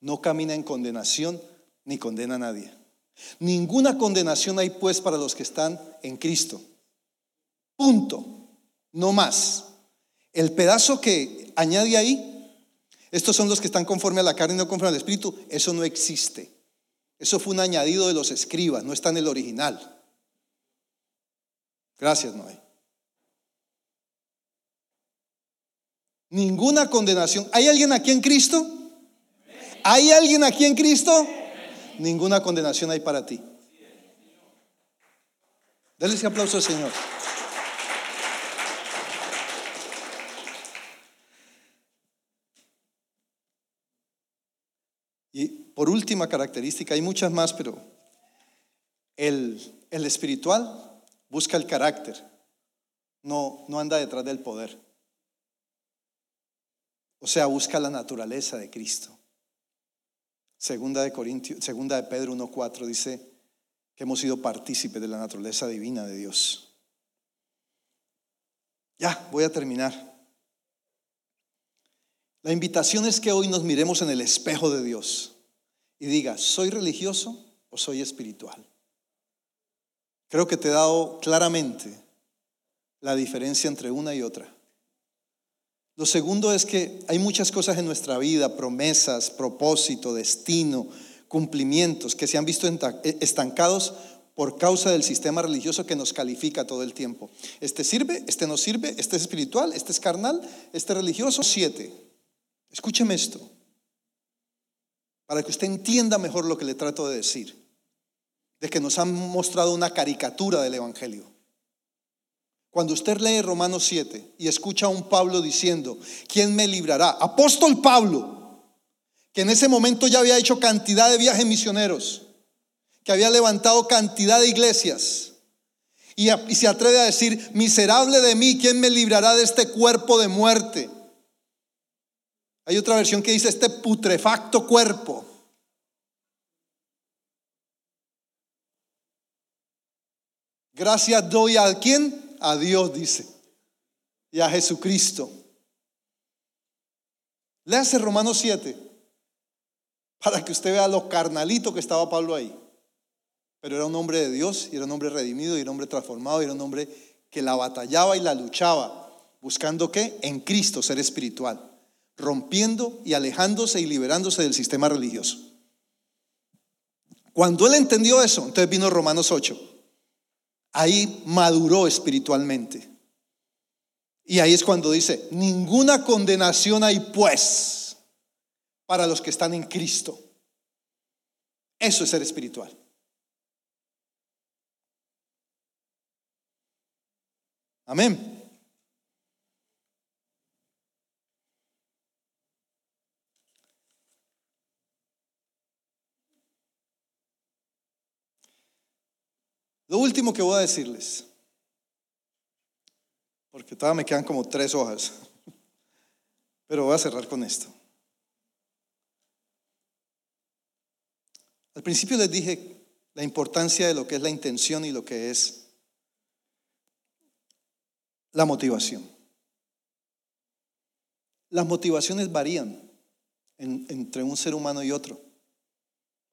Speaker 2: no camina en condenación ni condena a nadie. Ninguna condenación hay pues para los que están en Cristo. Punto. No más. El pedazo que añade ahí, estos son los que están conforme a la carne y no conforme al espíritu, eso no existe. Eso fue un añadido de los escribas, no está en el original. Gracias, Noé. Ninguna condenación. ¿Hay alguien aquí en Cristo? ¿Hay alguien aquí en Cristo? Ninguna condenación hay para ti. Dale ese aplauso al Señor. Y por última característica, hay muchas más, pero el, el espiritual busca el carácter, no, no anda detrás del poder. O sea, busca la naturaleza de Cristo. Segunda de Corintios, segunda de Pedro 1:4 dice que hemos sido partícipes de la naturaleza divina de Dios. Ya, voy a terminar. La invitación es que hoy nos miremos en el espejo de Dios y diga, ¿soy religioso o soy espiritual? Creo que te he dado claramente la diferencia entre una y otra. Lo segundo es que hay muchas cosas en nuestra vida, promesas, propósito, destino, cumplimientos, que se han visto e, estancados por causa del sistema religioso que nos califica todo el tiempo. Este sirve, este no sirve, este es espiritual, este es carnal, este es religioso. Siete. Escúcheme esto, para que usted entienda mejor lo que le trato de decir, de que nos han mostrado una caricatura del Evangelio. Cuando usted lee Romanos 7 y escucha a un Pablo diciendo, ¿quién me librará? Apóstol Pablo, que en ese momento ya había hecho cantidad de viajes misioneros, que había levantado cantidad de iglesias, y, se atreve a decir, miserable de mí, ¿quién me librará de este cuerpo de muerte? Hay otra versión que dice, este putrefacto cuerpo. Gracias doy a quien a Dios, dice, y a Jesucristo. Léase Romanos 7 para que usted vea lo carnalito que estaba Pablo ahí. Pero era un hombre de Dios, y era un hombre redimido, y era un hombre transformado, y era un hombre que la batallaba y la luchaba, buscando que en Cristo ser espiritual, rompiendo y alejándose y liberándose del sistema religioso. Cuando él entendió eso, entonces vino Romanos 8 ahí maduró espiritualmente. Y ahí es cuando dice, ninguna condenación hay pues para los que están en Cristo. Eso es ser espiritual. Amén. Lo último que voy a decirles, porque todavía me quedan como tres hojas, [LAUGHS] pero voy a cerrar con esto. Al principio les dije la importancia de lo que es la intención y lo que es la motivación. Las motivaciones varían entre un ser humano y otro.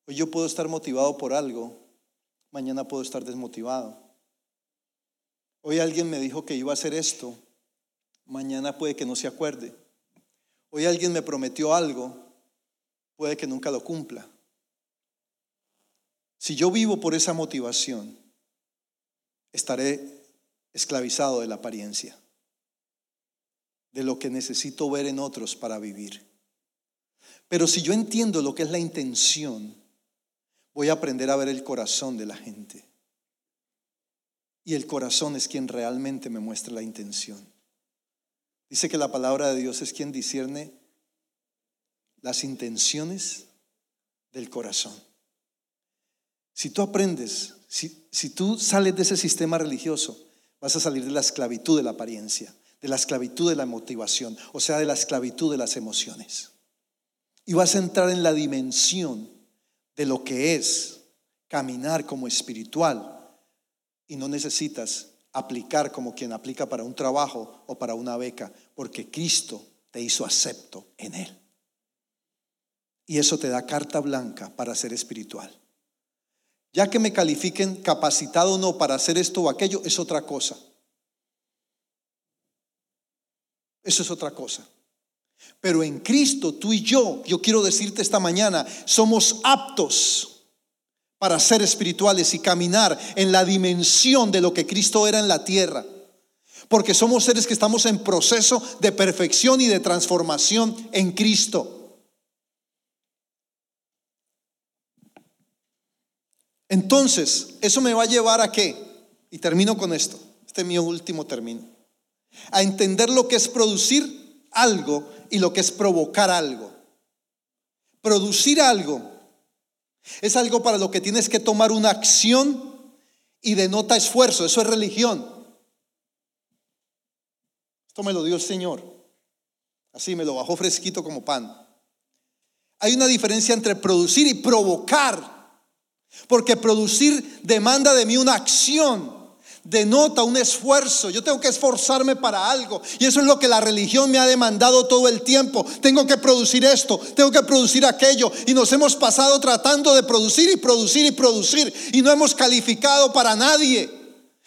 Speaker 2: Hoy yo puedo estar motivado por algo mañana puedo estar desmotivado. Hoy alguien me dijo que iba a hacer esto, mañana puede que no se acuerde. Hoy alguien me prometió algo, puede que nunca lo cumpla. Si yo vivo por esa motivación, estaré esclavizado de la apariencia, de lo que necesito ver en otros para vivir. Pero si yo entiendo lo que es la intención, voy a aprender a ver el corazón de la gente. Y el corazón es quien realmente me muestra la intención. Dice que la palabra de Dios es quien discierne las intenciones del corazón. Si tú aprendes, si, si tú sales de ese sistema religioso, vas a salir de la esclavitud de la apariencia, de la esclavitud de la motivación, o sea, de la esclavitud de las emociones. Y vas a entrar en la dimensión de lo que es caminar como espiritual y no necesitas aplicar como quien aplica para un trabajo o para una beca, porque Cristo te hizo acepto en Él. Y eso te da carta blanca para ser espiritual. Ya que me califiquen capacitado o no para hacer esto o aquello, es otra cosa. Eso es otra cosa. Pero en Cristo, tú y yo, yo quiero decirte esta mañana, somos aptos para ser espirituales y caminar en la dimensión de lo que Cristo era en la tierra. Porque somos seres que estamos en proceso de perfección y de transformación en Cristo. Entonces, eso me va a llevar a qué? Y termino con esto. Este es mi último término. A entender lo que es producir algo y lo que es provocar algo. Producir algo es algo para lo que tienes que tomar una acción y denota esfuerzo. Eso es religión. Esto me lo dio el Señor. Así me lo bajó fresquito como pan. Hay una diferencia entre producir y provocar. Porque producir demanda de mí una acción denota un esfuerzo. Yo tengo que esforzarme para algo. Y eso es lo que la religión me ha demandado todo el tiempo. Tengo que producir esto, tengo que producir aquello. Y nos hemos pasado tratando de producir y producir y producir. Y no hemos calificado para nadie.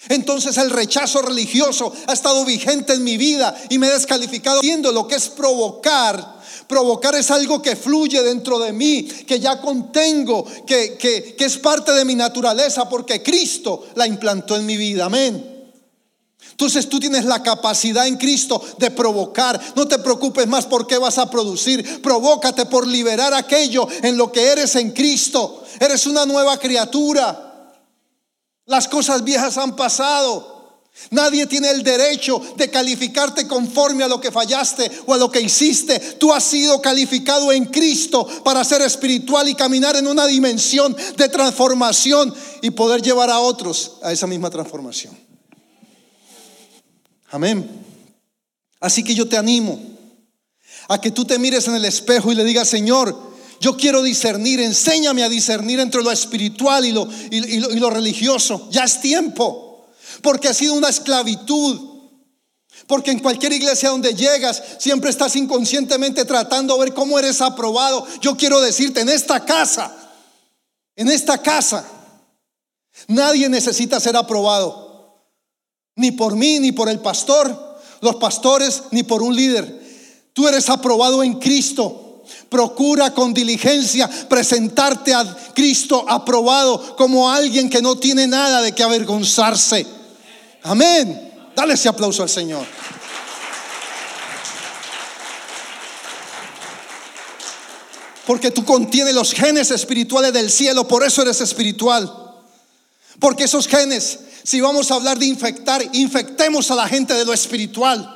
Speaker 2: Entonces el rechazo religioso ha estado vigente en mi vida y me he descalificado viendo lo que es provocar Provocar es algo que fluye dentro de mí, que ya contengo, que, que, es parte de mi naturaleza, porque Cristo la implantó en mi vida. Amén. Entonces tú tienes la capacidad en Cristo de provocar. No te preocupes más por qué vas a producir. Provócate por liberar aquello en lo que eres en Cristo. Eres una nueva criatura. Las cosas viejas han pasado. Nadie tiene el derecho de calificarte conforme a lo que fallaste o a lo que hiciste. Tú has sido calificado en Cristo para ser espiritual y caminar en una dimensión de transformación y poder llevar a otros a esa misma transformación. Amén. Así que yo te animo a que tú te mires en el espejo y le digas, Señor, yo quiero discernir, enséñame a discernir entre lo espiritual y lo, y lo, y lo religioso. Ya es tiempo porque ha sido una esclavitud. Porque en cualquier iglesia donde llegas, siempre estás inconscientemente tratando de ver cómo eres aprobado. Yo quiero decirte, en esta casa, en esta casa, nadie necesita ser aprobado. Ni por mí, ni por el pastor, los pastores, ni por un líder. Tú eres aprobado en Cristo. Procura con diligencia presentarte a Cristo aprobado como alguien que no tiene nada de que avergonzarse. Amén. Dale ese aplauso al Señor. Porque tú contienes los genes espirituales del cielo, por eso eres espiritual. Porque esos genes, si vamos a hablar de infectar, infectemos a la gente de lo espiritual.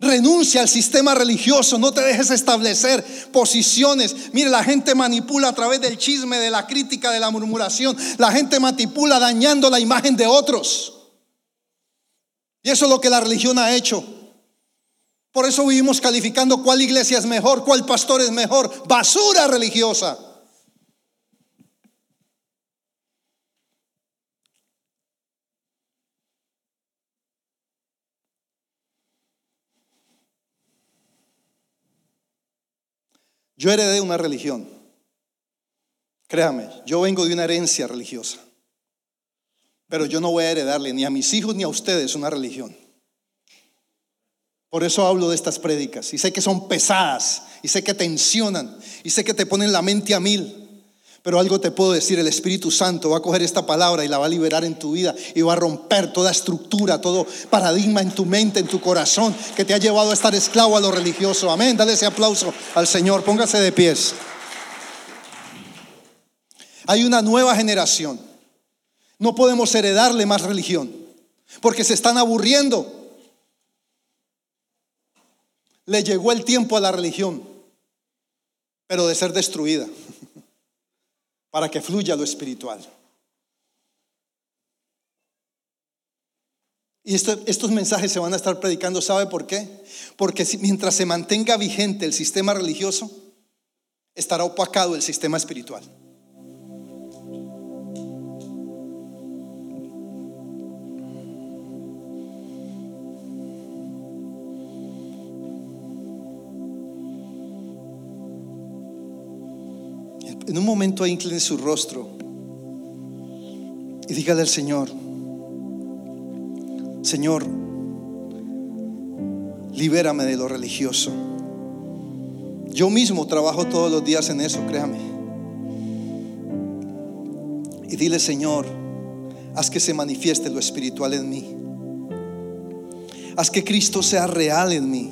Speaker 2: Renuncia al sistema religioso, no te dejes establecer posiciones. Mire, la gente manipula a través del chisme, de la crítica, de la murmuración. La gente manipula dañando la imagen de otros. Y eso es lo que la religión ha hecho. Por eso vivimos calificando cuál iglesia es mejor, cuál pastor es mejor. Basura religiosa. Yo heredé una religión. Créame, yo vengo de una herencia religiosa. Pero yo no voy a heredarle ni a mis hijos ni a ustedes una religión. Por eso hablo de estas prédicas. Y sé que son pesadas. Y sé que tensionan. Y sé que te ponen la mente a mil. Pero algo te puedo decir, el Espíritu Santo va a coger esta palabra y la va a liberar en tu vida y va a romper toda estructura, todo paradigma en tu mente, en tu corazón, que te ha llevado a estar esclavo a lo religioso. Amén. Dale ese aplauso al Señor. Póngase de pies. Hay una nueva generación no podemos heredarle más religión, porque se están aburriendo. Le llegó el tiempo a la religión, pero de ser destruida, [LAUGHS] para que fluya lo espiritual. Y estos mensajes se van a estar predicando, ¿sabe por qué? Porque mientras se mantenga vigente el sistema religioso, estará opacado el sistema espiritual. En un momento incline su rostro y dígale al Señor, Señor, libérame de lo religioso. Yo mismo trabajo todos los días en eso, créame. Y dile, Señor, haz que se manifieste lo espiritual en mí. Haz que Cristo sea real en mí.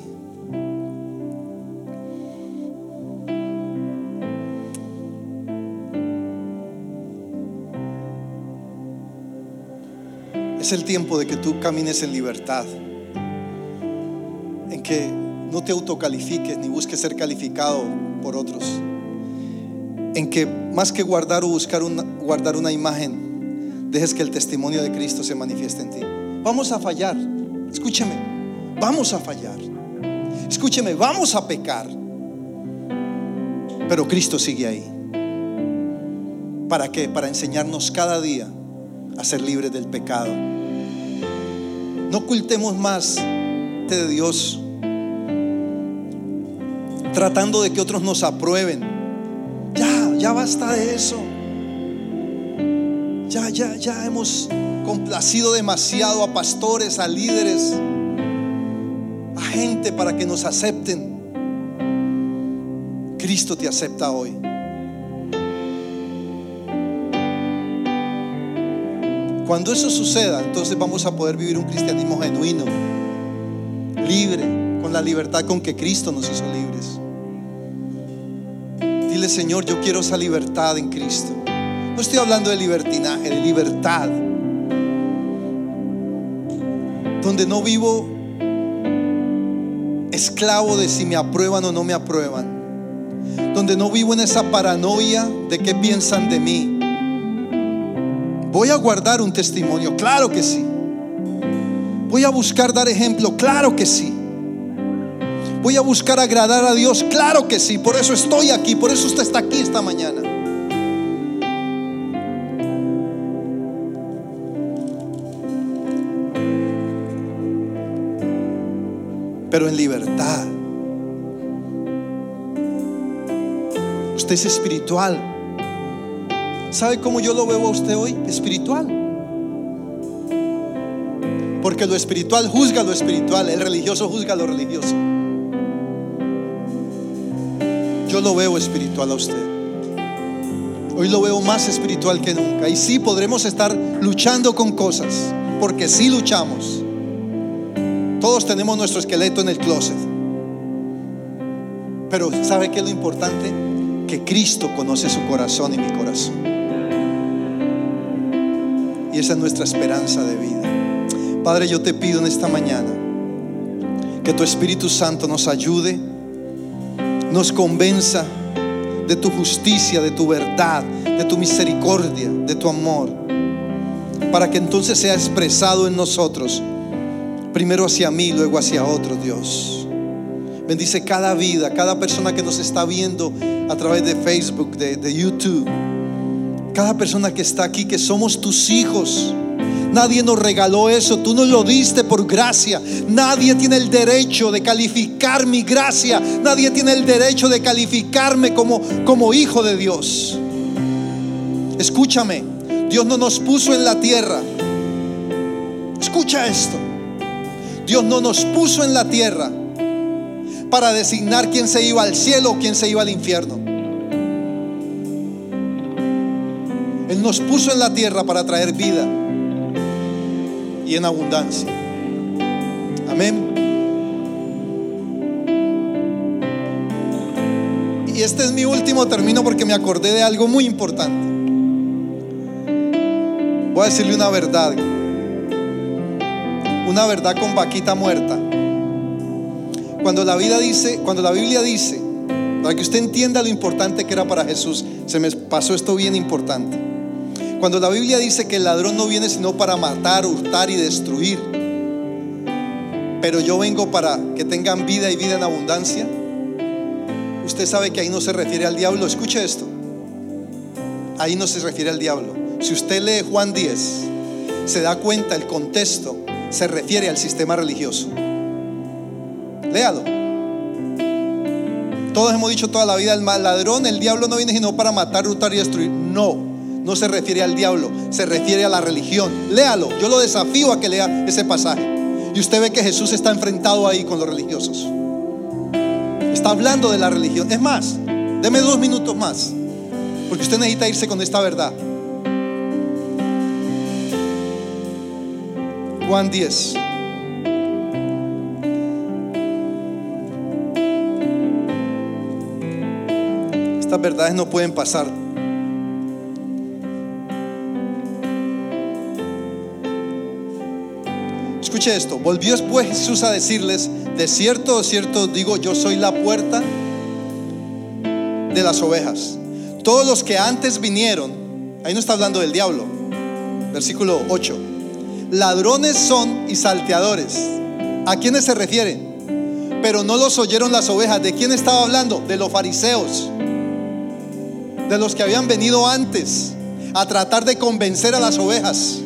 Speaker 2: Es el tiempo de que tú camines en libertad, en que no te autocalifiques ni busques ser calificado por otros, en que más que guardar o buscar una, guardar una imagen, dejes que el testimonio de Cristo se manifieste en ti. Vamos a fallar, escúcheme, vamos a fallar. Escúcheme, vamos a pecar. Pero Cristo sigue ahí. ¿Para qué? Para enseñarnos cada día a ser libres del pecado. No ocultemos más de Dios tratando de que otros nos aprueben. Ya, ya basta de eso. Ya, ya, ya hemos complacido demasiado a pastores, a líderes, a gente para que nos acepten. Cristo te acepta hoy. Cuando eso suceda, entonces vamos a poder vivir un cristianismo genuino, libre, con la libertad con que Cristo nos hizo libres. Dile, Señor, yo quiero esa libertad en Cristo. No estoy hablando de libertinaje, de libertad. Donde no vivo esclavo de si me aprueban o no me aprueban. Donde no vivo en esa paranoia de qué piensan de mí Voy a guardar un testimonio, claro que sí. Voy a buscar dar ejemplo, claro que sí. Voy a buscar agradar a Dios, claro que sí. Por eso estoy aquí, por eso usted está aquí esta mañana. Pero en libertad. Usted es espiritual. ¿Sabe cómo yo lo veo a usted hoy? Espiritual. Porque lo espiritual juzga lo espiritual, el religioso juzga lo religioso. Yo lo veo espiritual a usted. Hoy lo veo más espiritual que nunca. Y sí podremos estar luchando con cosas, porque sí luchamos. Todos tenemos nuestro esqueleto en el closet. Pero ¿sabe qué es lo importante? Que Cristo conoce su corazón y mi corazón. Y esa es nuestra esperanza de vida. Padre, yo te pido en esta mañana que tu Espíritu Santo nos ayude, nos convenza de tu justicia, de tu verdad, de tu misericordia, de tu amor, para que entonces sea expresado en nosotros, primero hacia mí, luego hacia otro Dios. Bendice cada vida, cada persona que nos está viendo a través de Facebook, de, de YouTube cada persona que está aquí, que somos tus hijos. Nadie nos regaló eso, tú nos lo diste por gracia. Nadie tiene el derecho de calificar mi gracia. Nadie tiene el derecho de calificarme como, como hijo de Dios. Escúchame, Dios no nos puso en la tierra. Escucha esto. Dios no nos puso en la tierra para designar quién se iba al cielo o quién se iba al infierno. Él nos puso en la tierra para traer vida y en abundancia. Amén. Y este es mi último término porque me acordé de algo muy importante. Voy a decirle una verdad. Una verdad con vaquita muerta. Cuando la vida dice, cuando la Biblia dice, para que usted entienda lo importante que era para Jesús, se me pasó esto bien importante. Cuando la Biblia dice que el ladrón no viene sino para matar, hurtar y destruir, pero yo vengo para que tengan vida y vida en abundancia, usted sabe que ahí no se refiere al diablo. Escuche esto. Ahí no se refiere al diablo. Si usted lee Juan 10, se da cuenta el contexto se refiere al sistema religioso. Léalo. Todos hemos dicho toda la vida el mal ladrón, el diablo no viene sino para matar, hurtar y destruir. No no se refiere al diablo, se refiere a la religión. Léalo, yo lo desafío a que lea ese pasaje. Y usted ve que Jesús está enfrentado ahí con los religiosos. Está hablando de la religión. Es más, deme dos minutos más, porque usted necesita irse con esta verdad. Juan 10. Estas verdades no pueden pasar Esto, volvió después Jesús a decirles, de cierto, de cierto digo, yo soy la puerta de las ovejas. Todos los que antes vinieron, ahí no está hablando del diablo, versículo 8, ladrones son y salteadores. ¿A quiénes se refieren? pero no los oyeron las ovejas. ¿De quién estaba hablando? De los fariseos, de los que habían venido antes a tratar de convencer a las ovejas.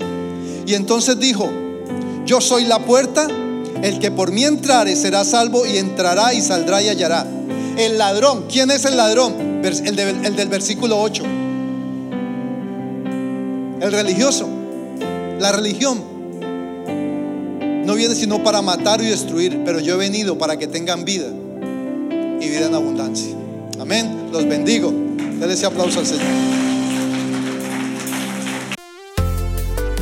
Speaker 2: Y entonces dijo, yo soy la puerta, el que por mí entrare será salvo y entrará y saldrá y hallará. El ladrón, ¿quién es el ladrón? El, el del versículo 8. El religioso, la religión no viene sino para matar y destruir, pero yo he venido para que tengan vida y vida en abundancia. Amén. Los bendigo. Denle ese aplauso al Señor.